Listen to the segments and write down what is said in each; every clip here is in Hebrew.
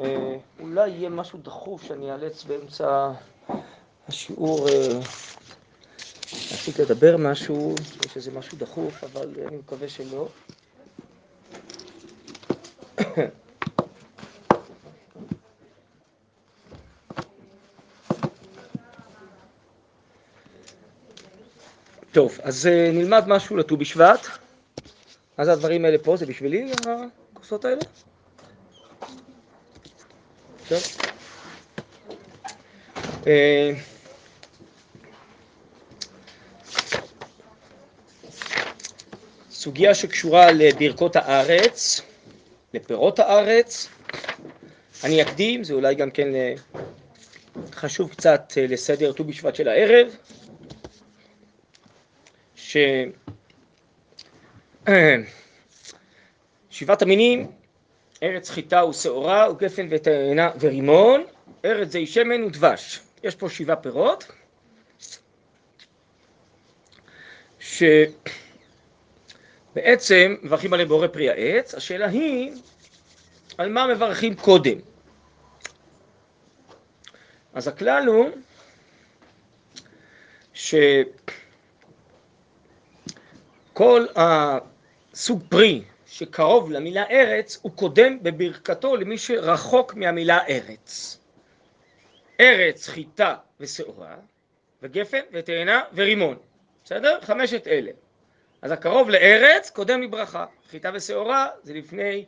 אה, אולי יהיה משהו דחוף שאני אאלץ באמצע השיעור אה, להפסיק לדבר משהו, יש איזה משהו דחוף, אבל אני מקווה שלא. טוב, אז אה, נלמד משהו לט"ו בשבט. מה זה הדברים האלה פה? זה בשבילי, הכוסות האלה? טוב. אה, סוגיה שקשורה לברכות הארץ, לפירות הארץ. אני אקדים, זה אולי גם כן אה, חשוב קצת לסדר ט"ו בשבט של הערב. ש... שבעת המינים, ארץ חיטה ושעורה וגפן ותאנה ורימון, ארץ זי שמן ודבש. יש פה שבעה פירות, שבעצם מברכים עליהם בורא פרי העץ, השאלה היא על מה מברכים קודם. אז הכלל הוא ש... כל הסוג פרי שקרוב למילה ארץ הוא קודם בברכתו למי שרחוק מהמילה ארץ. ארץ, חיטה ושעורה, וגפן ותאנה ורימון. בסדר? חמשת אלה. אז הקרוב לארץ קודם לברכה. חיטה ושעורה זה לפני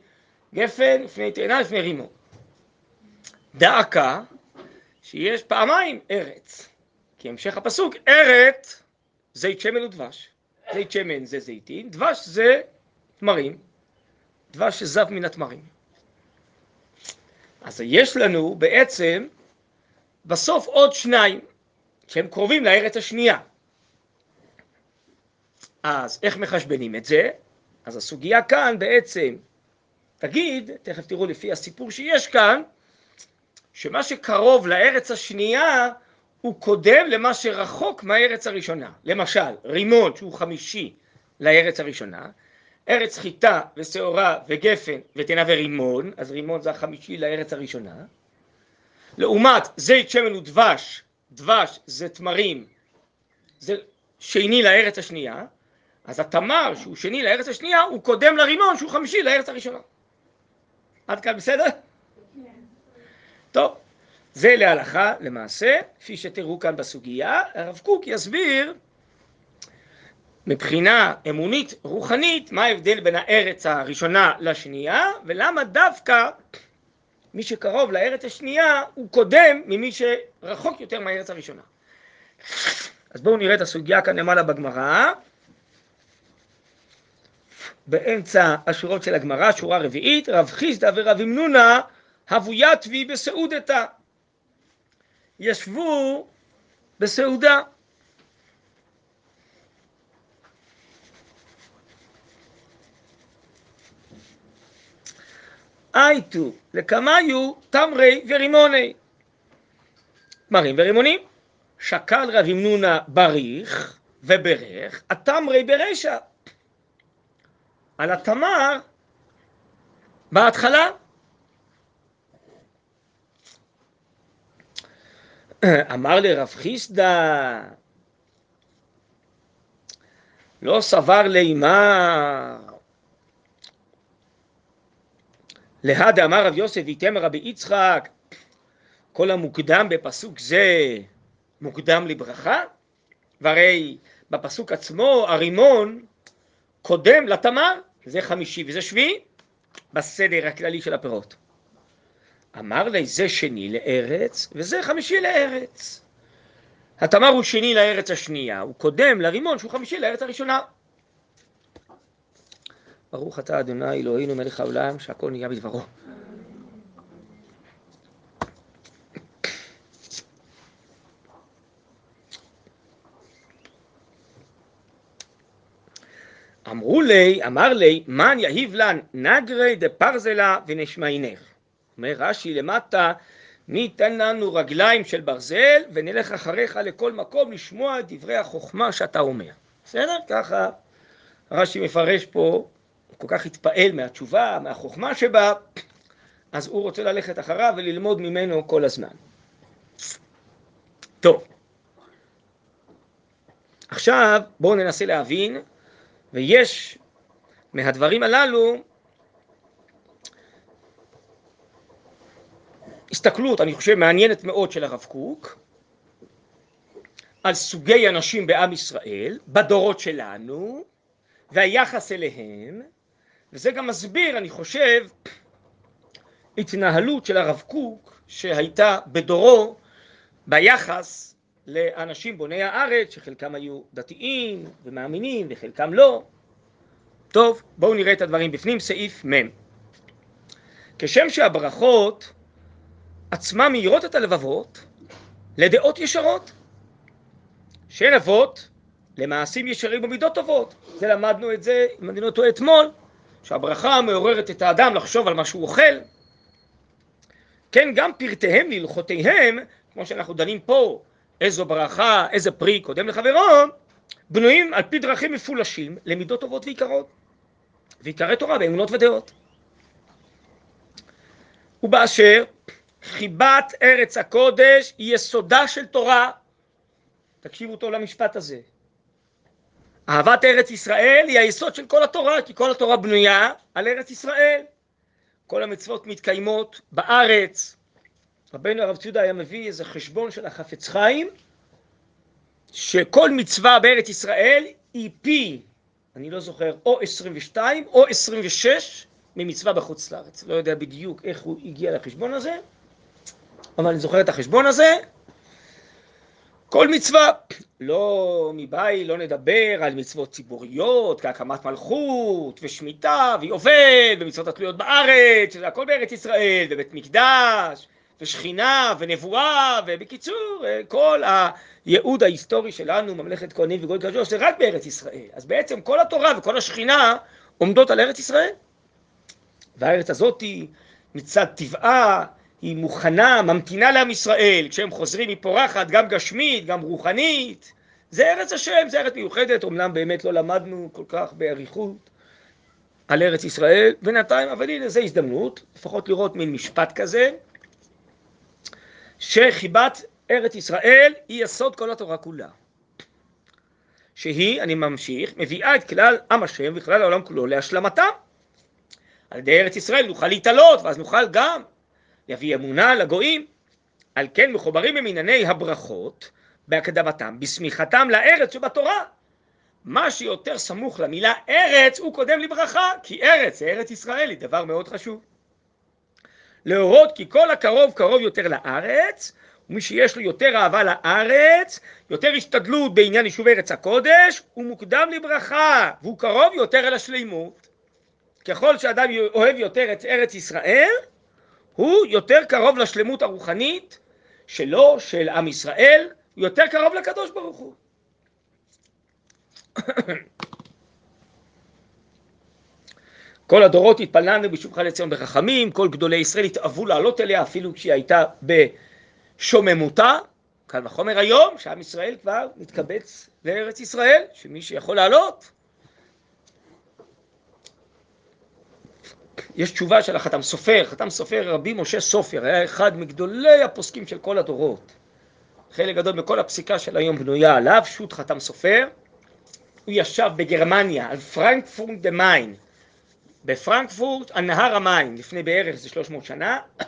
גפן, לפני תאנה, לפני רימון. דאקה שיש פעמיים ארץ. כי המשך הפסוק ארץ זית שמן ודבש. זית שמן זה זיתים, דבש זה תמרים, דבש שזב מן התמרים. אז יש לנו בעצם בסוף עוד שניים שהם קרובים לארץ השנייה. אז איך מחשבנים את זה? אז הסוגיה כאן בעצם תגיד, תכף תראו לפי הסיפור שיש כאן, שמה שקרוב לארץ השנייה הוא קודם למה שרחוק מהארץ הראשונה. למשל, רימון שהוא חמישי לארץ הראשונה, ארץ חיטה ושעורה וגפן ותנה ורימון, אז רימון זה החמישי לארץ הראשונה. לעומת זית שמן ודבש, דבש זה תמרים, זה שני לארץ השנייה, אז התמר שהוא שני לארץ השנייה הוא קודם לרימון שהוא חמישי לארץ הראשונה. עד כאן בסדר? כן. טוב. זה להלכה למעשה, כפי שתראו כאן בסוגיה, הרב קוק יסביר מבחינה אמונית רוחנית מה ההבדל בין הארץ הראשונה לשנייה ולמה דווקא מי שקרוב לארץ השנייה הוא קודם ממי שרחוק יותר מהארץ הראשונה. אז בואו נראה את הסוגיה כאן למעלה בגמרא. באמצע השורות של הגמרא, שורה רביעית, רב חיסדא ורב אמנונה הבו יתבי בסעודתא. ישבו בסעודה. הייתו לקמיו תמרי ורימוני. תמרים ורימונים. שקל רב ימנונה בריך וברך, התמרי ברשע. על התמר בהתחלה אמר לרב חיסדא, לא סבר לימה. להדה אמר רב יוסף ויתם רבי יצחק, כל המוקדם בפסוק זה מוקדם לברכה, והרי בפסוק עצמו הרימון קודם לתמר, זה חמישי וזה שביעי, בסדר הכללי של הפירות. אמר לי זה שני לארץ וזה חמישי לארץ. התמר הוא שני לארץ השנייה, הוא קודם לרימון שהוא חמישי לארץ הראשונה. ברוך אתה אדוני אלוהינו מלך העולם שהכל נהיה בדברו. אמרו לי, אמר לי, מן יהיב לן נגרי דפרזלה ונשמיינך. אומר רש"י למטה, מי ייתן לנו רגליים של ברזל ונלך אחריך לכל מקום לשמוע את דברי החוכמה שאתה אומר. בסדר? ככה רש"י מפרש פה הוא כל כך התפעל מהתשובה, מהחוכמה שבה, אז הוא רוצה ללכת אחריו וללמוד ממנו כל הזמן. טוב, עכשיו בואו ננסה להבין, ויש מהדברים הללו הסתכלות, אני חושב, מעניינת מאוד של הרב קוק, על סוגי אנשים בעם ישראל, בדורות שלנו, והיחס אליהם, וזה גם מסביר, אני חושב, התנהלות של הרב קוק שהייתה בדורו ביחס לאנשים בוני הארץ, שחלקם היו דתיים ומאמינים וחלקם לא. טוב, בואו נראה את הדברים בפנים, סעיף מ'. כשם שהברכות עצמן מאירות את הלבבות לדעות ישרות, שאין אבות למעשים ישרים ומידות טובות. זה למדנו את זה, אם אני לא טועה, אתמול, שהברכה מעוררת את האדם לחשוב על מה שהוא אוכל. כן, גם פרטיהם להלכותיהם, כמו שאנחנו דנים פה, איזו ברכה, איזה פרי קודם לחברו, בנויים על פי דרכים מפולשים למידות טובות ויקרות. ויקרי תורה באמונות ודעות. ובאשר חיבת ארץ הקודש היא יסודה של תורה. תקשיבו טוב למשפט הזה. אהבת ארץ ישראל היא היסוד של כל התורה, כי כל התורה בנויה על ארץ ישראל. כל המצוות מתקיימות בארץ. רבנו הרב ציודה היה מביא איזה חשבון של החפץ חיים, שכל מצווה בארץ ישראל היא פי, אני לא זוכר, או 22 או 26 ממצווה בחוץ לארץ. לא יודע בדיוק איך הוא הגיע לחשבון הזה, אבל אני זוכר את החשבון הזה. כל מצווה, לא מבית, לא נדבר על מצוות ציבוריות, כהקמת מלכות, ושמיטה, ויובל, ומצוות התלויות בארץ, שזה הכל בארץ ישראל, ובית מקדש, ושכינה, ונבואה, ובקיצור, כל הייעוד ההיסטורי שלנו, ממלכת כהנים וגוי קדוש, זה רק בארץ ישראל. אז בעצם כל התורה וכל השכינה עומדות על ארץ ישראל. והארץ הזאת מצד טבעה, היא מוכנה, ממתינה לעם ישראל, כשהם חוזרים היא פורחת, גם גשמית, גם רוחנית. זה ארץ השם, זה ארץ מיוחדת, אמנם באמת לא למדנו כל כך באריכות על ארץ ישראל בינתיים, אבל הנה זו הזדמנות, לפחות לראות מין משפט כזה, שחיבת ארץ ישראל היא יסוד כל התורה כולה. שהיא, אני ממשיך, מביאה את כלל עם השם וכלל העולם כולו להשלמתה. על ידי ארץ ישראל נוכל להתעלות, ואז נוכל גם להביא אמונה לגויים. על כן מחוברים הם ענייני הברכות בהקדמתם, בסמיכתם לארץ שבתורה. מה שיותר סמוך למילה ארץ הוא קודם לברכה, כי ארץ ארץ ישראל, היא דבר מאוד חשוב. להורות כי כל הקרוב קרוב יותר לארץ, ומי שיש לו יותר אהבה לארץ, יותר השתדלות בעניין יישובי ארץ הקודש, הוא מוקדם לברכה, והוא קרוב יותר אל השלימות. ככל שאדם אוהב יותר את ארץ ישראל, הוא יותר קרוב לשלמות הרוחנית שלו, של עם ישראל, הוא יותר קרוב לקדוש ברוך הוא. כל הדורות התפללנו בשובך לציון ברחמים, כל גדולי ישראל התאוו לעלות אליה אפילו כשהיא הייתה בשוממותה. קל וחומר היום, שעם ישראל כבר מתקבץ לארץ ישראל, שמי שיכול לעלות. יש תשובה של החתם סופר, חתם סופר רבי משה סופר, היה אחד מגדולי הפוסקים של כל הדורות. חלק גדול מכל הפסיקה של היום בנויה עליו, שו"ת חתם סופר. הוא ישב בגרמניה, על פרנקפורט דה מיין, בפרנקפורט על נהר המים, לפני בערך איזה 300 שנה,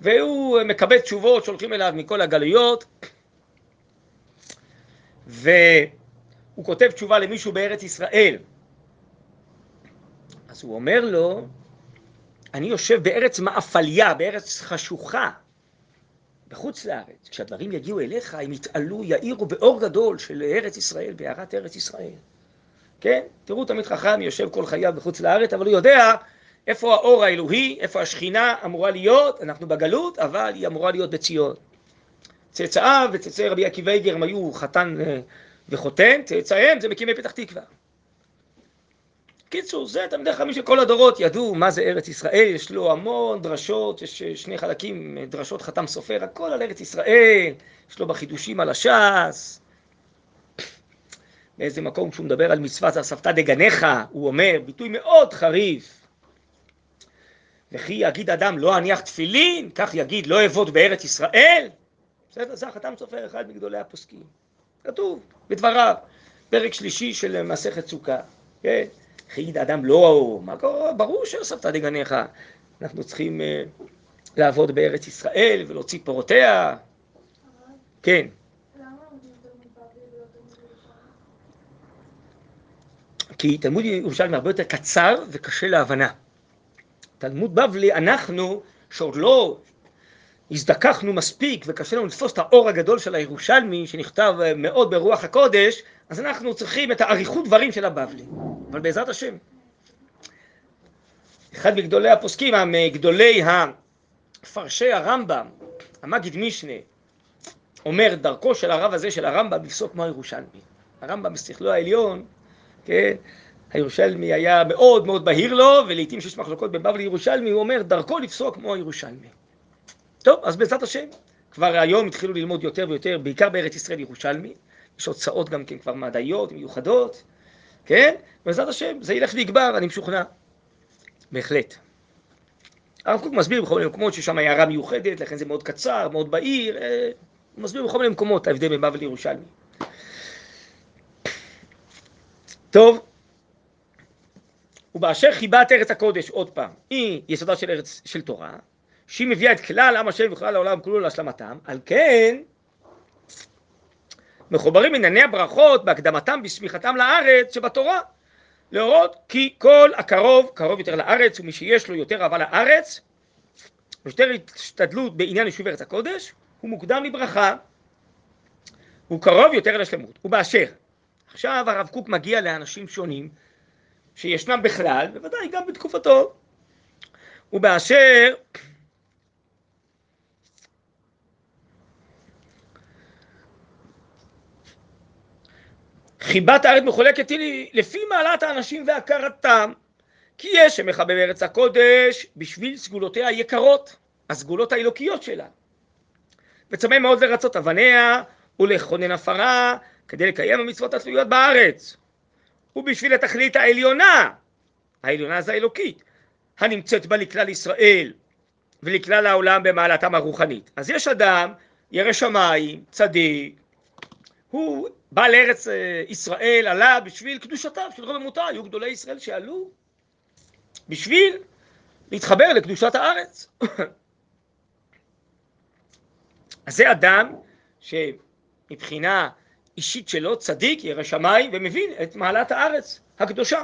והוא מקבל תשובות שהולכים אליו מכל הגלויות, והוא כותב תשובה למישהו בארץ ישראל. הוא אומר לו, אני יושב בארץ מאפליה, בארץ חשוכה, בחוץ לארץ. כשהדברים יגיעו אליך, הם יתעלו, יאירו באור גדול של ארץ ישראל, בהארת ארץ ישראל. כן? תראו תמיד חכם יושב כל חייו בחוץ לארץ, אבל הוא יודע איפה האור האלוהי, איפה השכינה אמורה להיות, אנחנו בגלות, אבל היא אמורה להיות בציון. צאצאיו וצאצאי רבי עקיבא איגר היו חתן אה, וחותן, צאצאיהם זה מקימי פתח תקווה. קיצור, זה תלמידי חכמים של כל הדורות ידעו מה זה ארץ ישראל, יש לו המון דרשות, יש שני חלקים, דרשות חתם סופר, הכל על ארץ ישראל, יש לו בחידושים על הש"ס. באיזה מקום כשהוא מדבר על מצוות אספתא דגניך, הוא אומר, ביטוי מאוד חריף, וכי יגיד אדם לא אניח תפילין, כך יגיד לא אעבוד בארץ ישראל? בסדר, זה החתם סופר אחד מגדולי הפוסקים. כתוב בדבריו, פרק שלישי של מסכת סוכה, כן? וכי יגיד אדם לא, מה קורה? ברור שאספתא דגניך. אנחנו צריכים uh, לעבוד בארץ ישראל ולהוציא פירותיה. כן. כי תלמוד ירושלמי הרבה יותר קצר וקשה להבנה. תלמוד בבלי, אנחנו, שעוד לא הזדככנו מספיק וקשה לנו לתפוס את האור הגדול של הירושלמי, שנכתב מאוד ברוח הקודש, אז אנחנו צריכים את האריכות דברים של הבבלי. אבל בעזרת השם. אחד מגדולי הפוסקים, מגדולי מפרשי הרמב"ם, המגיד משנה, אומר דרכו של הרב הזה, של הרמב"ם, לפסוק כמו הירושלמי. הרמב"ם בשכלו העליון, כן, הירושלמי היה מאוד מאוד בהיר לו, ולעיתים שיש מחלוקות בין בבלי לירושלמי, הוא אומר דרכו לפסוק כמו הירושלמי. טוב, אז בעזרת השם, כבר היום התחילו ללמוד יותר ויותר, בעיקר בארץ ישראל ירושלמי, יש הוצאות גם כן כבר מדעיות, מיוחדות, כן? בעזרת השם, זה ילך ויגבר, אני משוכנע. בהחלט. הרב קוק מסביר בכל מיני מקומות ששם הערה מיוחדת, לכן זה מאוד קצר, מאוד בהיר, אה, הוא מסביר בכל מיני מקומות ההבדל בין בבל לירושלמי. טוב, ובאשר חיבת ארץ הקודש, עוד פעם, היא יסודה של ארץ של תורה, שהיא מביאה את כלל עם השם וכלל העולם כולו להשלמתם, על כן מחוברים ענייני הברכות בהקדמתם בסמיכתם לארץ שבתורה, להורות כי כל הקרוב קרוב יותר לארץ ומי שיש לו יותר אהבה לארץ ויותר השתדלות בעניין יישוב ארץ הקודש הוא מוקדם לברכה הוא קרוב יותר לשלמות. ובאשר עכשיו הרב קוק מגיע לאנשים שונים שישנם בכלל, בוודאי גם בתקופתו, ובאשר חיבת הארץ מחולקת היא לפי מעלת האנשים והכרתם, כי יש שמחבב ארץ הקודש בשביל סגולותיה היקרות, הסגולות האלוקיות שלה. וצמא מאוד לרצות אבניה ולכונן עפרה כדי לקיים המצוות התלויות בארץ. ובשביל התכלית העליונה, העליונה זה האלוקית, הנמצאת בה לכלל ישראל ולכלל העולם במעלתם הרוחנית. אז יש אדם, ירא שמיים, צדיק, הוא בא לארץ אה, ישראל, עלה בשביל קדושתם של רוממותה, היו גדולי ישראל שעלו בשביל להתחבר לקדושת הארץ. אז זה אדם שמבחינה אישית שלו, צדיק, ירא שמיים, ומבין את מעלת הארץ הקדושה.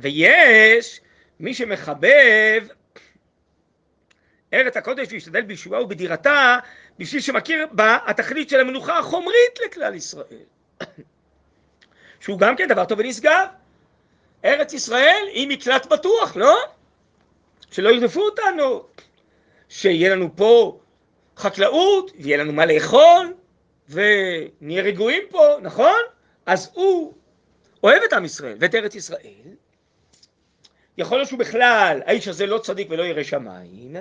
ויש מי שמחבב ארץ הקודש וישתדל בישועה ובדירתה, בשביל שמכיר בה התכלית של המנוחה החומרית לכלל ישראל. שהוא גם כן דבר טוב ונשגב. ארץ ישראל היא מקלט בטוח, לא? שלא ירדפו אותנו, שיהיה לנו פה חקלאות, ויהיה לנו מה לאכול, ונהיה רגועים פה, נכון? אז הוא אוהב את עם ישראל ואת ארץ ישראל. יכול להיות שהוא בכלל, האיש הזה לא צדיק ולא ירא שמיים,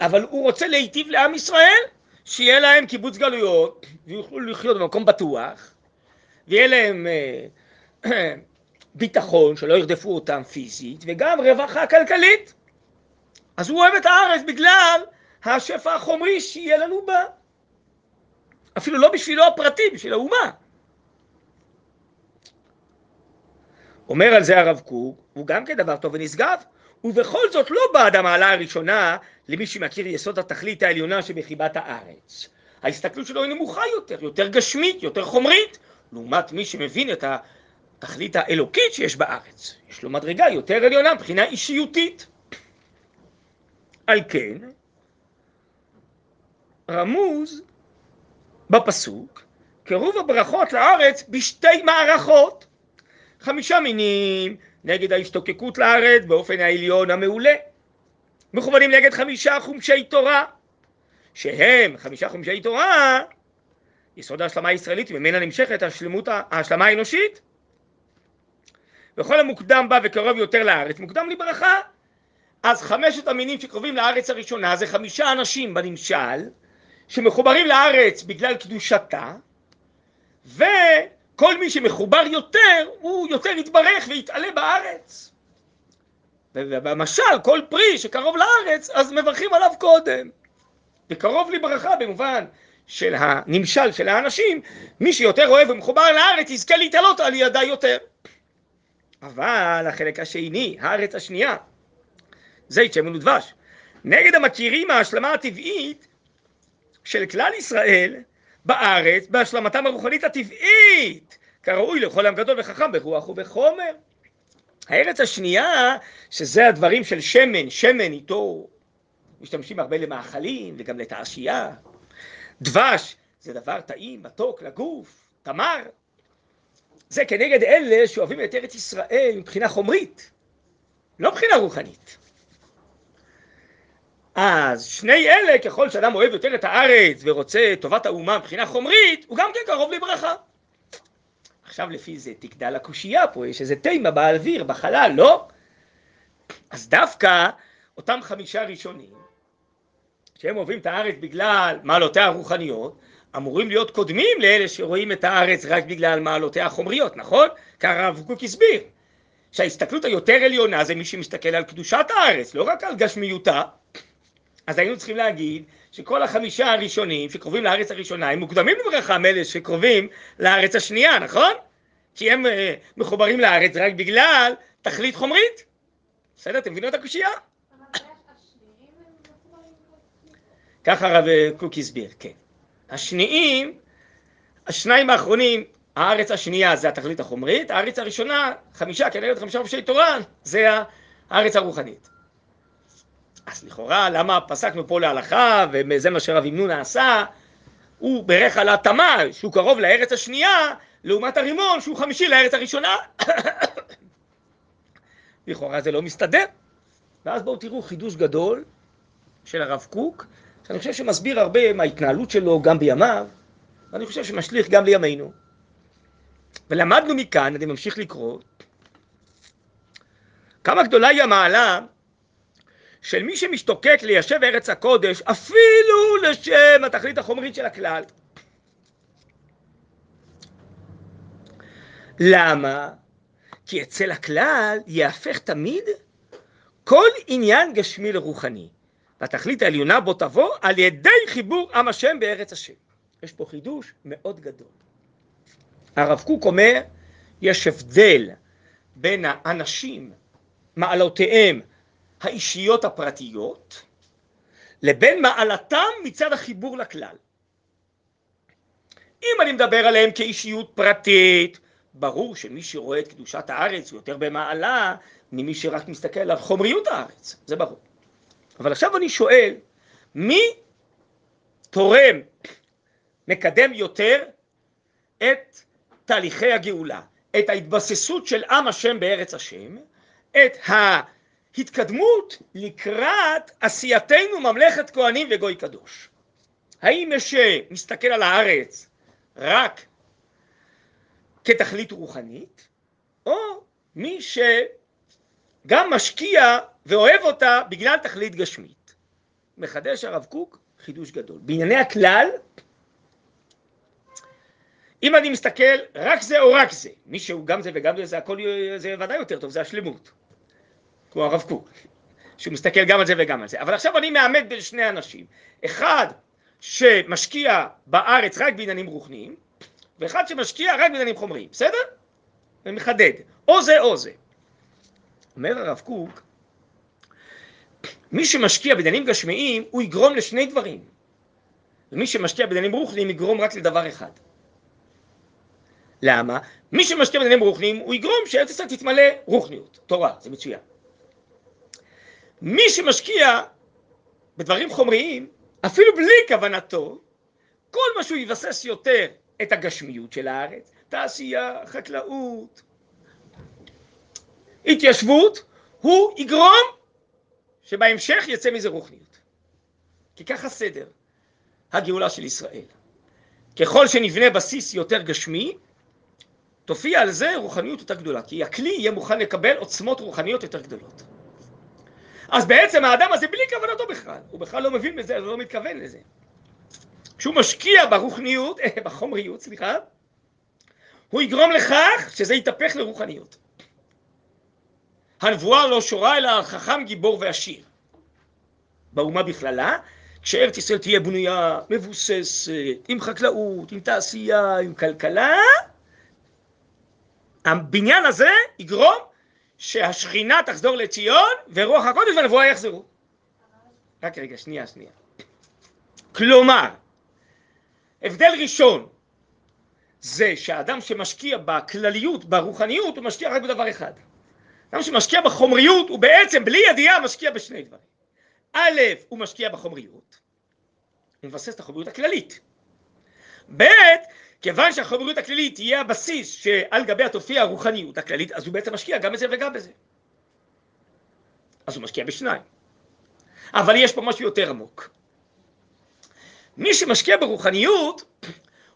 אבל הוא רוצה להיטיב לעם ישראל, שיהיה להם קיבוץ גלויות, ויוכלו לחיות במקום בטוח, ויהיה להם אה, ביטחון, שלא ירדפו אותם פיזית, וגם רווחה כלכלית. אז הוא אוהב את הארץ בגלל השפע החומרי שיהיה לנו בה. אפילו לא בשבילו הפרטי, בשביל האומה. אומר על זה הרב קוק, הוא גם כן דבר טוב ונשגב, ובכל זאת לא בעד המעלה הראשונה למי שמכיר יסוד התכלית העליונה שבחיבת הארץ. ההסתכלות שלו היא נמוכה יותר, יותר גשמית, יותר חומרית, לעומת מי שמבין את התכלית האלוקית שיש בארץ. יש לו מדרגה יותר עליונה מבחינה אישיותית. על כן, רמוז בפסוק, קירוב הברכות לארץ בשתי מערכות. חמישה מינים נגד ההשתוקקות לארץ באופן העליון המעולה. מכוונים נגד חמישה חומשי תורה, שהם חמישה חומשי תורה, יסוד ההשלמה הישראלית, ממנה נמשכת השלמות, ההשלמה האנושית. וכל המוקדם בה וקרוב יותר לארץ, מוקדם לברכה. אז חמשת המינים שקרובים לארץ הראשונה זה חמישה אנשים בנמשל, שמחוברים לארץ בגלל קדושתה, כל מי שמחובר יותר, הוא יותר יתברך ויתעלה בארץ. ובמשל, כל פרי שקרוב לארץ, אז מברכים עליו קודם. וקרוב לברכה במובן של הנמשל של האנשים, מי שיותר אוהב ומחובר לארץ יזכה להתעלות על ידה יותר. אבל החלק השני, הארץ השנייה, זית שמן ודבש, נגד המכירים ההשלמה הטבעית של כלל ישראל בארץ בהשלמתם הרוחנית הטבעית, כראוי לכל עם גדול וחכם ברוח ובחומר. הארץ השנייה, שזה הדברים של שמן, שמן איתו משתמשים הרבה למאכלים וגם לתעשייה. דבש זה דבר טעים, מתוק, לגוף, תמר. זה כנגד אלה שאוהבים את ארץ ישראל מבחינה חומרית, לא מבחינה רוחנית. אז שני אלה, ככל שאדם אוהב יותר את הארץ ורוצה טובת האומה מבחינה חומרית, הוא גם כן קרוב לברכה. עכשיו לפי זה תגדל הקושייה פה, יש איזה תימה באוויר, בחלל, לא? אז דווקא אותם חמישה ראשונים, שהם אוהבים את הארץ בגלל מעלותיה הרוחניות, אמורים להיות קודמים לאלה שרואים את הארץ רק בגלל מעלותיה החומריות, נכון? כי הרב קוק הסביר שההסתכלות היותר עליונה זה מי שמסתכל על קדושת הארץ, לא רק על גשמיותה. אז היינו צריכים להגיד שכל החמישה הראשונים שקרובים לארץ הראשונה הם מוקדמים לברכה מאלה שקרובים לארץ השנייה, נכון? כי הם uh, מחוברים לארץ רק בגלל תכלית חומרית. בסדר? אתם מבינים את הקושייה? ככה הרב קוק הסביר, כן. השניים, השניים האחרונים, הארץ השנייה זה התכלית החומרית, הארץ הראשונה, חמישה, כנראה חמישה חופשי תורה, זה הארץ הרוחנית. אז לכאורה, למה פסקנו פה להלכה, וזה מה שרב ימנונה עשה, הוא ברך על התמה, שהוא קרוב לארץ השנייה, לעומת הרימון, שהוא חמישי לארץ הראשונה. לכאורה זה לא מסתדר. ואז בואו תראו חידוש גדול של הרב קוק, שאני חושב שמסביר הרבה מההתנהלות שלו גם בימיו, ואני חושב שמשליך גם לימינו. ולמדנו מכאן, אני ממשיך לקרוא, כמה גדולה היא המעלה של מי שמשתוקק ליישב ארץ הקודש אפילו לשם התכלית החומרית של הכלל. למה? כי אצל הכלל יהפך תמיד כל עניין גשמי לרוחני. והתכלית העליונה בו תבוא על ידי חיבור עם השם בארץ השם. יש פה חידוש מאוד גדול. הרב קוק אומר, יש הבדל בין האנשים, מעלותיהם האישיות הפרטיות, לבין מעלתם מצד החיבור לכלל. אם אני מדבר עליהם כאישיות פרטית, ברור שמי שרואה את קדושת הארץ הוא יותר במעלה ממי שרק מסתכל על חומריות הארץ, זה ברור. אבל עכשיו אני שואל, מי תורם, מקדם יותר את תהליכי הגאולה, את ההתבססות של עם השם בארץ השם, את ההתקדמות לקראת עשייתנו ממלכת כהנים וגוי קדוש. האם מי שמסתכל על הארץ רק כתכלית רוחנית, או מי שגם משקיע ואוהב אותה בגלל תכלית גשמית. מחדש הרב קוק חידוש גדול. בענייני הכלל, אם אני מסתכל רק זה או רק זה, מי שהוא גם זה וגם זה, זה הכל זה ודאי יותר טוב, זה השלמות. כמו הרב קוק, שהוא מסתכל גם על זה וגם על זה. אבל עכשיו אני מאמת בין שני אנשים. אחד שמשקיע בארץ רק בעניינים רוחניים, ואחד שמשקיע רק בעניינים חומריים, בסדר? ומחדד, או זה או זה. אומר הרב קוק, מי שמשקיע בעניינים גשמיים, הוא יגרום לשני דברים. ומי שמשקיע בעניינים רוחניים יגרום רק לדבר אחד. למה? מי שמשקיע בעניינים רוחניים, הוא יגרום שארץ ישראל תתמלא רוחניות, תורה, זה מצוין. מי שמשקיע בדברים חומריים, אפילו בלי כוונתו, כל מה שהוא יבסס יותר את הגשמיות של הארץ, תעשייה, חקלאות, התיישבות, הוא יגרום שבהמשך יצא מזה רוחניות. כי ככה סדר הגאולה של ישראל. ככל שנבנה בסיס יותר גשמי, תופיע על זה רוחניות יותר גדולה, כי הכלי יהיה מוכן לקבל עוצמות רוחניות יותר גדולות. אז בעצם האדם הזה בלי כוונתו בכלל, הוא בכלל לא מבין בזה, הוא לא מתכוון לזה. כשהוא משקיע ברוחניות, בחומריות, סליחה, הוא יגרום לכך שזה יתהפך לרוחניות. הנבואה לא שורה אלא על חכם, גיבור ועשיר. באומה בכללה, כשארץ ישראל תהיה בנויה, מבוססת, עם חקלאות, עם תעשייה, עם כלכלה, הבניין הזה יגרום שהשכינה תחזור לציון ורוח הקודש והנבואה יחזרו. רק רגע, שנייה, שנייה. כלומר, הבדל ראשון זה שהאדם שמשקיע בכלליות, ברוחניות, הוא משקיע רק בדבר אחד. אדם שמשקיע בחומריות, הוא בעצם, בלי ידיעה, משקיע בשני דברים. א', הוא משקיע בחומריות, הוא מבסס את החומריות הכללית. ב', כיוון שהחומריות הכללית תהיה הבסיס שעל גביה תופיע הרוחניות הכללית, אז הוא בעצם משקיע גם בזה וגם בזה. אז הוא משקיע בשניים. אבל יש פה משהו יותר עמוק. מי שמשקיע ברוחניות,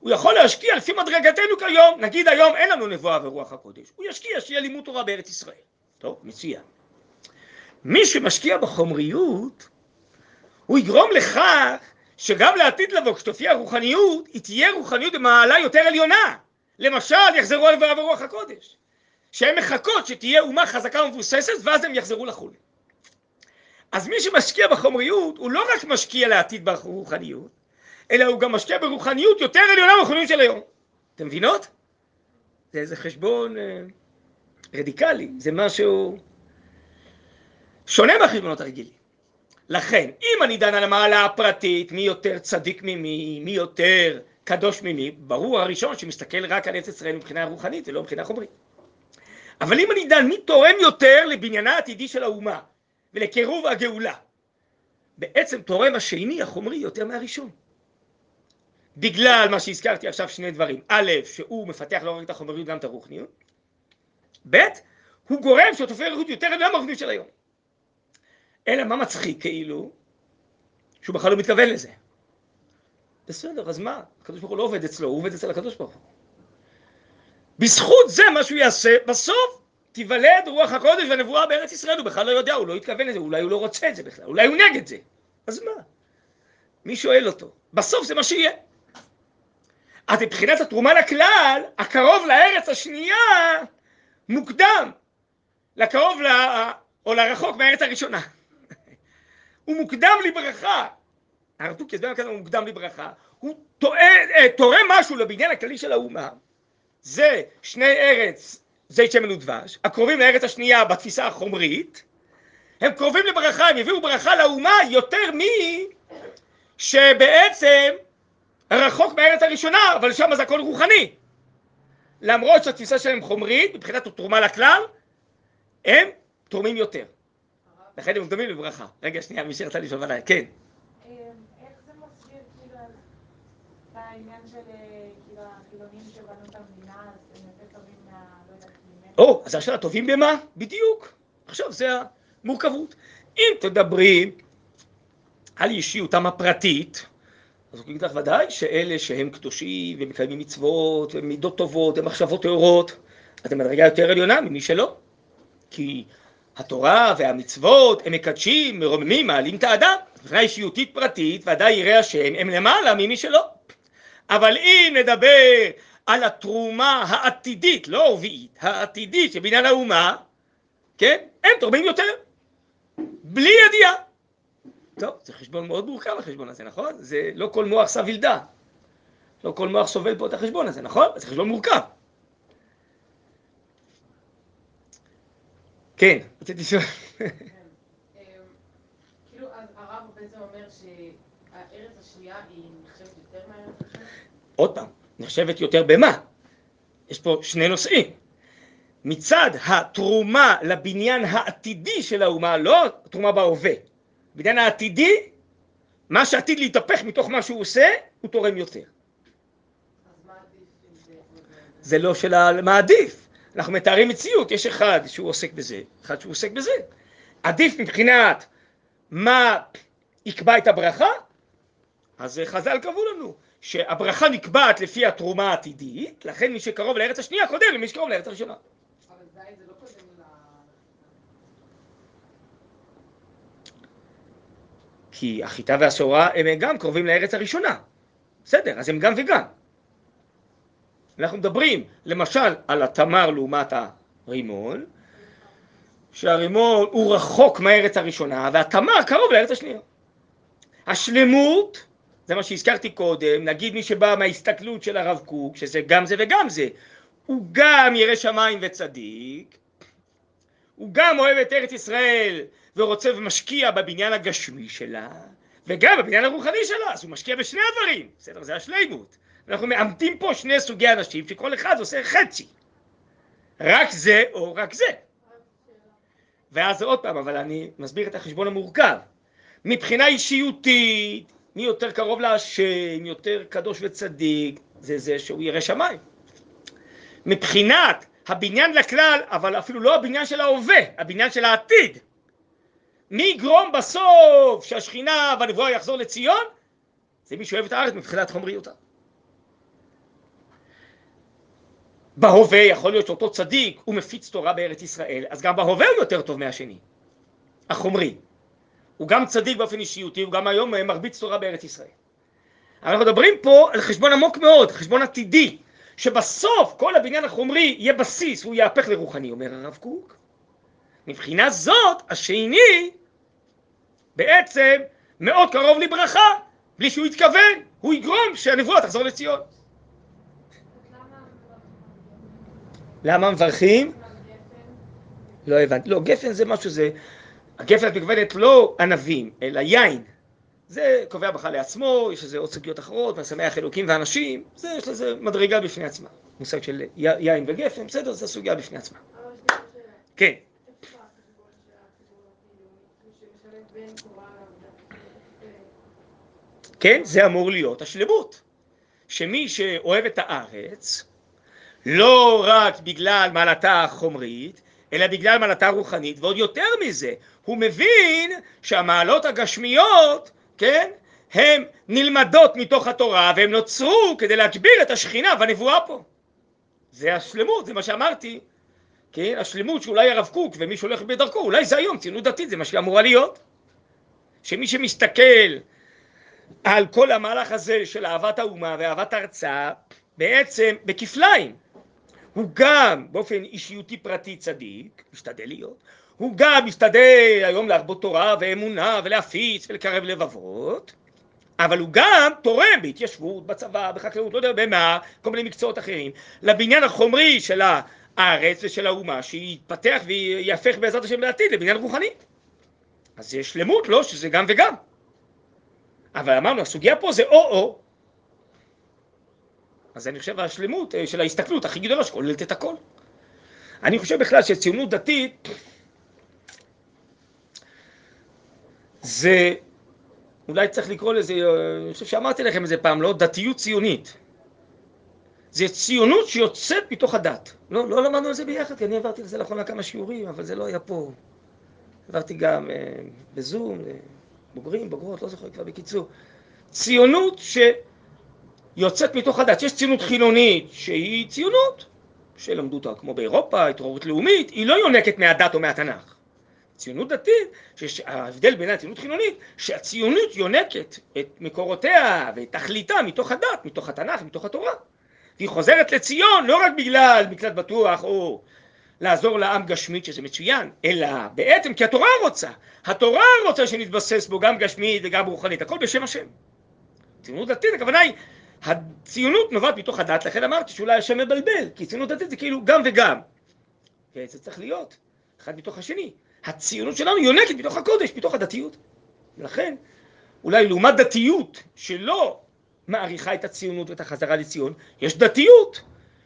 הוא יכול להשקיע לפי מדרגתנו כיום. נגיד היום אין לנו נבואה ורוח הקודש. הוא ישקיע שיהיה לימוד תורה בארץ ישראל. טוב, מצוין. מי שמשקיע בחומריות, הוא יגרום לכך שגם לעתיד לבוא, כשתופיע רוחניות, היא תהיה רוחניות במעלה יותר עליונה. למשל, יחזרו על נבואה ורוח הקודש. שהן מחכות שתהיה אומה חזקה ומבוססת, ואז הם יחזרו לחול. אז מי שמשקיע בחומריות, הוא לא רק משקיע לעתיד ברוחניות, אלא הוא גם משקיע ברוחניות יותר עליונה מהרוחניות של היום. אתם מבינות? זה איזה חשבון אה, רדיקלי, זה משהו שונה מהחשבונות הרגילים. לכן, אם אני דן על המעלה הפרטית, מי יותר צדיק ממי, מי יותר קדוש ממי, ברור הראשון שמסתכל רק על ארץ ישראל מבחינה רוחנית ולא מבחינה חומרית. אבל אם אני דן מי תורם יותר לבניינה העתידי של האומה ולקירוב הגאולה, בעצם תורם השני החומרי יותר מהראשון. בגלל מה שהזכרתי עכשיו שני דברים, א', שהוא מפתח לא רק את החומריות גם את הרוחניות, ב', הוא גורם שתופר יותר מהרוחניות של היום. אלא מה מצחיק כאילו? שהוא בכלל לא מתכוון לזה. בסדר, אז מה? הקדוש ברוך הוא לא עובד אצלו, הוא עובד אצל הקדוש ברוך הוא. בזכות זה מה שהוא יעשה, בסוף תיוולד רוח הקודש והנבואה בארץ ישראל, הוא בכלל לא יודע, הוא לא התכוון לזה, אולי הוא לא רוצה את זה בכלל, אולי הוא נגד זה. אז מה? מי שואל אותו? בסוף זה מה שיהיה. אז מבחינת התרומה לכלל, הקרוב לארץ השנייה מוקדם לקרוב ל... או לרחוק מהארץ הראשונה. הוא מוקדם לברכה. הרב יסביר כזה הוא מוקדם לברכה. הוא אה, תורם משהו לבניין הכללי של האומה. זה שני ארץ זית שמן ודבש, הקרובים לארץ השנייה בתפיסה החומרית, הם קרובים לברכה, הם יביאו ברכה לאומה יותר מי שבעצם רחוק מהארץ הראשונה, אבל שם זה הכל רוחני. למרות שהתפיסה שלהם חומרית, מבחינת התרומה לכלל, הם תורמים יותר. לכן הם דומים לברכה. רגע, שנייה, מי שרצה לשאול עליי, כן. אמ, איך זה מסביר כאילו את העניין של אה, כאילו החילונים שבנו את המדינה, אז הם יותר טובים מה... לא יודעת? או, אז עכשיו הטובים במה? בדיוק. עכשיו זה המורכבות. אם תדברי על אישיותם הפרטית, אז הוא יגיד לך ודאי שאלה שהם קדושים ומקיימים מצוות ומידות טובות ומחשבות טהורות, אז הם מדרגה יותר עליונה ממי שלא. כי התורה והמצוות הם מקדשים, מרוממים, מעלים את האדם. מבחינה אישיותית פרטית, ודאי ירא השם, הם למעלה ממי שלא. אבל אם נדבר על התרומה העתידית, לא הרביעית, העתידית של בניין האומה, כן? הם תורמים יותר. בלי ידיעה. טוב, זה חשבון מאוד מורכב החשבון הזה, נכון? זה לא כל מוח סביל דע. לא כל מוח סובל פה את החשבון הזה, נכון? זה חשבון מורכב. כן, רציתי לשאול. כאילו, הרב בעצם אומר שהארץ השנייה היא נחשבת יותר מהארץ הראשונה? עוד פעם, נחשבת יותר במה? יש פה שני נושאים. מצד התרומה לבניין העתידי של האומה, לא התרומה בהווה. בניין העתידי, מה שעתיד להתהפך מתוך מה שהוא עושה, הוא תורם יותר. זה לא של מה עדיף. אנחנו מתארים מציאות, יש אחד שהוא עוסק בזה, אחד שהוא עוסק בזה. עדיף מבחינת מה יקבע את הברכה, אז חז"ל קבעו לנו שהברכה נקבעת לפי התרומה העתידית, לכן מי שקרוב לארץ השנייה קודם למי שקרוב לארץ הראשונה. אבל זה לא קודם ל... כי החיטה והשעורה הם גם קרובים לארץ הראשונה. בסדר, אז הם גם וגם. אנחנו מדברים למשל על התמר לעומת הרימון, שהרימון הוא רחוק מהארץ הראשונה והתמר קרוב לארץ השנייה. השלמות, זה מה שהזכרתי קודם, נגיד מי שבא מההסתכלות של הרב קוק, שזה גם זה וגם זה, הוא גם ירא שמיים וצדיק, הוא גם אוהב את ארץ ישראל ורוצה ומשקיע בבניין הגשמי שלה, וגם בבניין הרוחני שלה, אז הוא משקיע בשני הדברים, בסדר? זה השלימות. אנחנו מאמתים פה שני סוגי אנשים שכל אחד עושה חצי. רק זה או רק זה. ואז עוד פעם, אבל אני מסביר את החשבון המורכב. מבחינה אישיותית, מי יותר קרוב להשם, יותר קדוש וצדיק, זה זה שהוא ירא שמיים. מבחינת הבניין לכלל, אבל אפילו לא הבניין של ההווה, הבניין של העתיד. מי יגרום בסוף שהשכינה והנבואה יחזור לציון? זה מי שאוהב את הארץ מבחינת חומריותה. בהווה יכול להיות שאותו צדיק הוא מפיץ תורה בארץ ישראל, אז גם בהווה הוא יותר טוב מהשני, החומרי. הוא גם צדיק באופן אישיותי, הוא גם היום מרביץ תורה בארץ ישראל. אנחנו מדברים פה על חשבון עמוק מאוד, חשבון עתידי, שבסוף כל הבניין החומרי יהיה בסיס, הוא יהפך לרוחני, אומר הרב קוק. מבחינה זאת, השני בעצם מאוד קרוב לברכה, בלי שהוא יתכוון, הוא יגרום שהנבואה תחזור לציון. למה מברכים? לא הבנתי. לא, גפן זה משהו, זה... הגפן את מתכוונת לא ענבים, אלא יין. זה קובע בכלל לעצמו, יש לזה עוד סוגיות אחרות, משמח אלוקים ואנשים, זה, יש לזה מדרגה בפני עצמה. מושג של יין וגפן, בסדר, זו סוגיה בפני עצמה. כן. כן, זה אמור להיות השלמות. שמי שאוהב את הארץ, לא רק בגלל מעלתה החומרית, אלא בגלל מעלתה הרוחנית, ועוד יותר מזה, הוא מבין שהמעלות הגשמיות, כן, הן נלמדות מתוך התורה, והן נוצרו כדי להגביר את השכינה והנבואה פה. זה השלמות, זה מה שאמרתי, כן, השלמות שאולי הרב קוק ומי שהולך בדרכו, אולי זה היום, ציונות דתית, זה מה שאמורה להיות. שמי שמסתכל על כל המהלך הזה של אהבת האומה ואהבת ארצה, בעצם בכפליים. הוא גם באופן אישיותי פרטי צדיק, משתדל להיות, הוא גם משתדל היום להרבות תורה ואמונה ולהפיץ ולקרב לבבות, אבל הוא גם תורם בהתיישבות, בצבא, בחקלאות, לא יודע במה, כל מיני מקצועות אחרים, לבניין החומרי של הארץ ושל האומה, שיתפתח ויהפך בעזרת השם בעתיד לבניין רוחני. אז יש שלמות, לא? שזה גם וגם. אבל אמרנו, הסוגיה פה זה או-או. אז אני חושב השלמות אה, של ההסתכלות הכי גדולה שכוללת את הכל. אני חושב בכלל שציונות דתית זה, אולי צריך לקרוא לזה, אה, אני חושב שאמרתי לכם את זה פעם, לא? דתיות ציונית. זה ציונות שיוצאת מתוך הדת. לא, לא למדנו על זה ביחד, כי אני עברתי לזה לאחרונה כמה שיעורים, אבל זה לא היה פה. עברתי גם אה, בזום, בוגרים, בוגרות, לא זוכר כבר בקיצור. ציונות שיוצאת מתוך הדת. יש ציונות חילונית שהיא ציונות, שלמדו אותה כמו באירופה, התעוררות לאומית, היא לא יונקת מהדת או מהתנ"ך. ציונות דתית, שההבדל בין הציונות חילונית, שהציונות יונקת את מקורותיה ואת תכליתה מתוך הדת, מתוך התנ"ך, מתוך התורה. והיא חוזרת לציון לא רק בגלל מקלט בטוח או לעזור לעם גשמית שזה מצוין, אלא בעצם כי התורה רוצה, התורה רוצה שנתבסס בו גם גשמית וגם רוחנית, הכל בשם השם. ציונות דתית, הכוונה היא, הציונות נובעת מתוך הדת, לכן אמרתי שאולי השם מבלבל, כי ציונות דתית זה כאילו גם וגם. וזה צריך להיות, אחד מתוך השני. הציונות שלנו יונקת מתוך הקודש, מתוך הדתיות. ולכן, אולי לעומת דתיות שלא מעריכה את הציונות ואת החזרה לציון, יש דתיות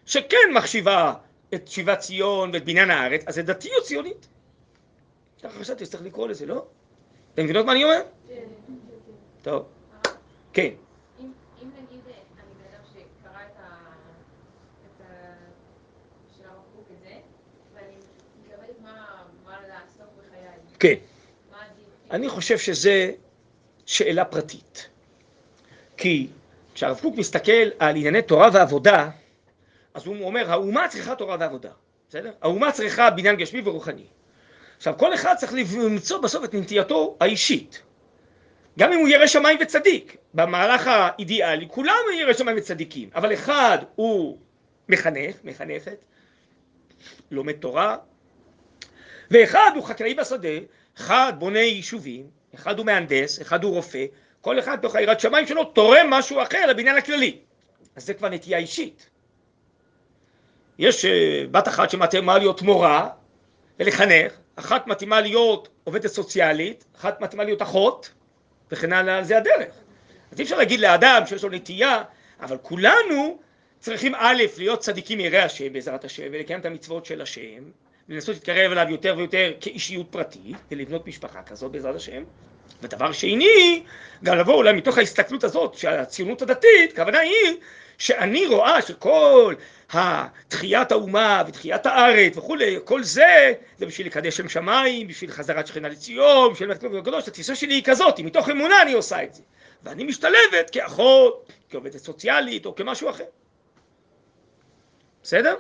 שכן מחשיבה את שיבת ציון ואת בניין הארץ, אז זה דתיות ציונית. ככה חשבתי שצריך לקרוא לזה, לא? אתם מבינות מה אני אומר? כן. טוב. כן. כן. אני חושב שזה שאלה פרטית. כי כשהרב קוק מסתכל על ענייני תורה ועבודה, אז הוא אומר, האומה צריכה תורה ועבודה, בסדר? האומה צריכה בניין גשמי ורוחני. עכשיו, כל אחד צריך למצוא בסוף את נטייתו האישית. גם אם הוא ירא שמיים וצדיק, במהלך האידיאלי, כולם ירא שמיים וצדיקים, אבל אחד הוא מחנך, מחנכת, לומד תורה, ואחד הוא חקלאי בשדה, אחד בונה יישובים, אחד הוא מהנדס, אחד הוא רופא, כל אחד תוך היראת שמיים שלו תורם משהו אחר לבניין הכללי. אז זה כבר נטייה אישית. יש uh, בת אחת שמתאימה להיות מורה ולחנך, אחת מתאימה להיות עובדת סוציאלית, אחת מתאימה להיות אחות, וכן הלאה, זה הדרך. אז אי אפשר להגיד לאדם שיש לו נטייה, אבל כולנו צריכים א', להיות צדיקים יראי השם בעזרת השם, ולקיים את המצוות של השם, ולנסות להתקרב אליו יותר ויותר כאישיות פרטית, ולבנות משפחה כזאת בעזרת השם. ודבר שני, גם לבוא אולי מתוך ההסתכלות הזאת של הציונות הדתית, הכוונה היא שאני רואה שכל התחיית האומה ותחיית הארץ וכולי, כל זה, זה בשביל לקדש שם שמיים, בשביל חזרת שכינה לציון, בשביל מתקדום הקדוש, התפיסה שלי היא כזאת, מתוך אמונה אני עושה את זה. ואני משתלבת כאחות, כעובדת סוציאלית או כמשהו אחר. בסדר?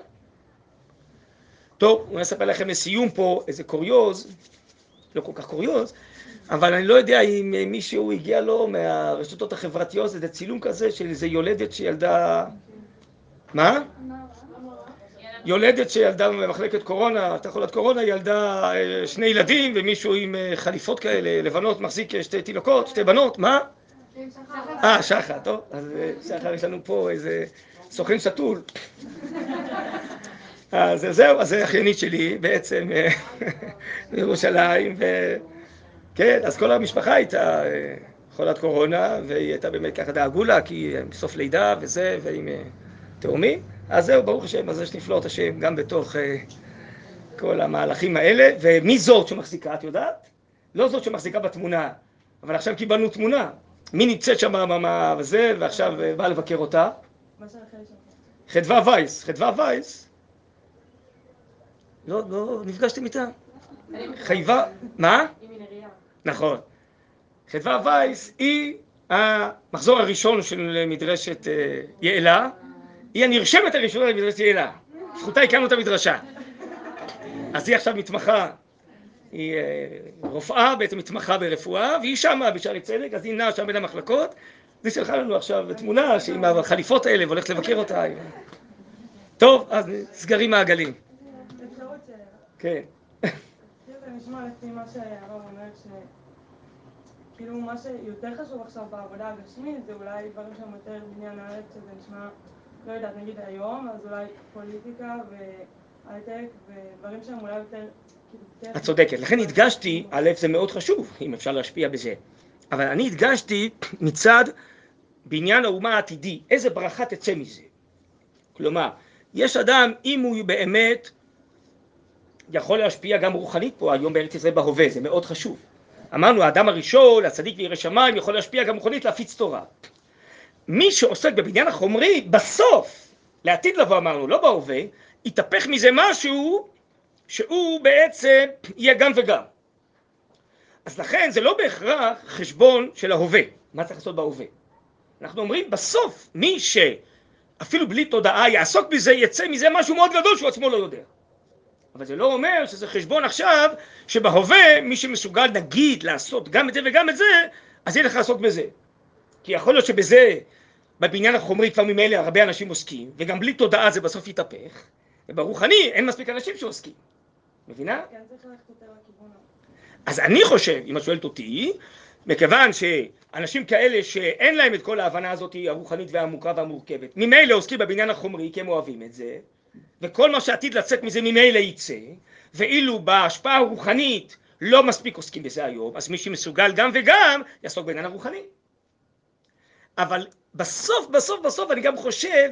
טוב, אני אספר לכם לסיום פה איזה קוריוז, לא כל כך קוריוז, אבל אני לא יודע אם מישהו הגיע לו מהרשתות החברתיות איזה צילום כזה של איזה יולדת שילדה... מה? יולדת שילדה במחלקת קורונה, הייתה חולת קורונה, ילדה אה, שני ילדים ומישהו עם אה, חליפות כאלה לבנות מחזיק שתי תינוקות, שתי בנות, מה? אה, שחר, טוב, אז אה, שחר יש לנו פה איזה סוכן שתול. אז זהו, אז זה אחיינית שלי בעצם בירושלים, כן, אז כל המשפחה הייתה חולת קורונה, והיא הייתה באמת ככה דאגו לה, כי בסוף לידה וזה, ועם תאומי. אז זהו, ברוך השם, אז יש נפלאות השם גם בתוך כל המהלכים האלה. ומי זאת שמחזיקה, את יודעת? לא זאת שמחזיקה בתמונה, אבל עכשיו קיבלנו תמונה. מי נמצאת שם במה וזה, ועכשיו באה לבקר אותה? חדווה וייס. חדווה וייס. לא, לא, נפגשתם איתה? חייבה, מה? נכון. חדווה וייס היא המחזור הראשון של מדרשת אה, יעלה. היא הנרשמת הראשונה למדרשת יעלה. זכותה הקמנו את המדרשה. אז היא עכשיו מתמחה, היא אה, רופאה, בעצם מתמחה ברפואה, והיא שמה בשערי צדק, אז היא נעה שם בין המחלקות, והיא שלחה לנו עכשיו תמונה שהיא עם החליפות האלה והולכת לבקר אותה. טוב, אז סגרים מעגלים. כן. זה נשמע לפי מה שהרב אומר, שכאילו מה שיותר חשוב עכשיו בעבודה הגשמית זה אולי דברים שהם יותר בניין הארץ, שזה נשמע לא יודעת, נגיד היום, אז אולי פוליטיקה והייטק ודברים שהם אולי יותר... כאילו, את צודקת, לכן הדגשתי, א', זה מאוד חשוב, אם אפשר להשפיע בזה, אבל אני הדגשתי מצד בניין האומה העתידי, איזה ברכה תצא מזה. כלומר, יש אדם, אם הוא באמת יכול להשפיע גם רוחנית פה היום בארץ ישראל בהווה, זה מאוד חשוב. אמרנו, האדם הראשון, הצדיק וירא שמיים, יכול להשפיע גם רוחנית להפיץ תורה. מי שעוסק בבניין החומרי, בסוף, לעתיד לבוא אמרנו, לא בהווה, יתהפך מזה משהו שהוא בעצם יהיה גם וגם. אז לכן זה לא בהכרח חשבון של ההווה, מה צריך לעשות בהווה. אנחנו אומרים בסוף מי שאפילו בלי תודעה יעסוק בזה, יצא מזה משהו מאוד גדול שהוא עצמו לא יודע. אבל זה לא אומר שזה חשבון עכשיו שבהווה מי שמסוגל נגיד לעשות גם את זה וגם את זה, אז ילך לעסוק בזה. כי יכול להיות שבזה, בבניין החומרי כבר ממילא הרבה אנשים עוסקים, וגם בלי תודעה זה בסוף יתהפך, וברוחני אין מספיק אנשים שעוסקים. מבינה? כן, אז אני חושב, אם את שואלת אותי, מכיוון שאנשים כאלה שאין להם את כל ההבנה הזאת הרוחנית והעמוקה והמורכבת, ממילא עוסקים בבניין החומרי כי הם אוהבים את זה, וכל מה שעתיד לצאת מזה ממילא יצא, ואילו בהשפעה הרוחנית לא מספיק עוסקים בזה היום, אז מי שמסוגל גם וגם יעסוק בעניין הרוחני. אבל בסוף, בסוף, בסוף אני גם חושב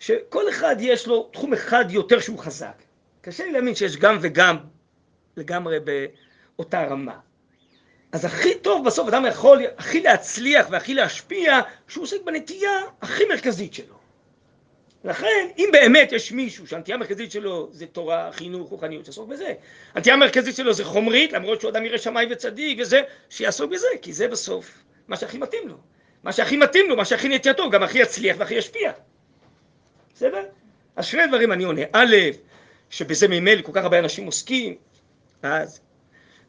שכל אחד יש לו תחום אחד יותר שהוא חזק. קשה לי להאמין שיש גם וגם לגמרי באותה רמה. אז הכי טוב בסוף אדם יכול הכי להצליח והכי להשפיע כשהוא עוסק בנטייה הכי מרכזית שלו. לכן, אם באמת יש מישהו שהנטייה המרכזית שלו זה תורה, חינוך, רוחניות, שיעסוק בזה. הנטייה המרכזית שלו זה חומרית, למרות שהוא אדם ירא שמיים וצדיק וזה, שיעסוק בזה, כי זה בסוף מה שהכי מתאים לו. מה שהכי מתאים לו, מה שהכי נטייתו, גם הכי יצליח והכי ישפיע. בסדר? אז שני דברים אני עונה. א', שבזה ממילא כל כך הרבה אנשים עוסקים, אז,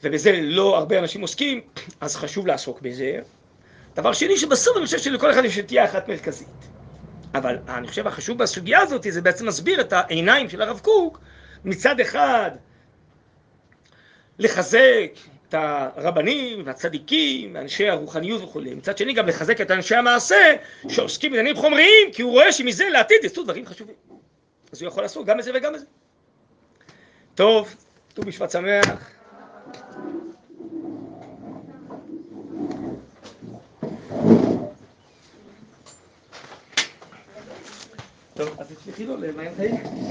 ובזה לא הרבה אנשים עוסקים, אז חשוב לעסוק בזה. דבר שני, שבסוף אני חושב שלכל אחד יש נטייה אחת מרכזית. אבל אני חושב החשוב בסוגיה הזאת זה בעצם מסביר את העיניים של הרב קוק מצד אחד לחזק את הרבנים והצדיקים ואנשי הרוחניות וכולי, מצד שני גם לחזק את אנשי המעשה שעוסקים בעניינים חומריים כי הוא רואה שמזה לעתיד יצאו דברים חשובים. אז הוא יכול לעשות גם את זה וגם את זה. טוב, ט"ו בשבט שמח טוב, אז תשלחי לו למים חיים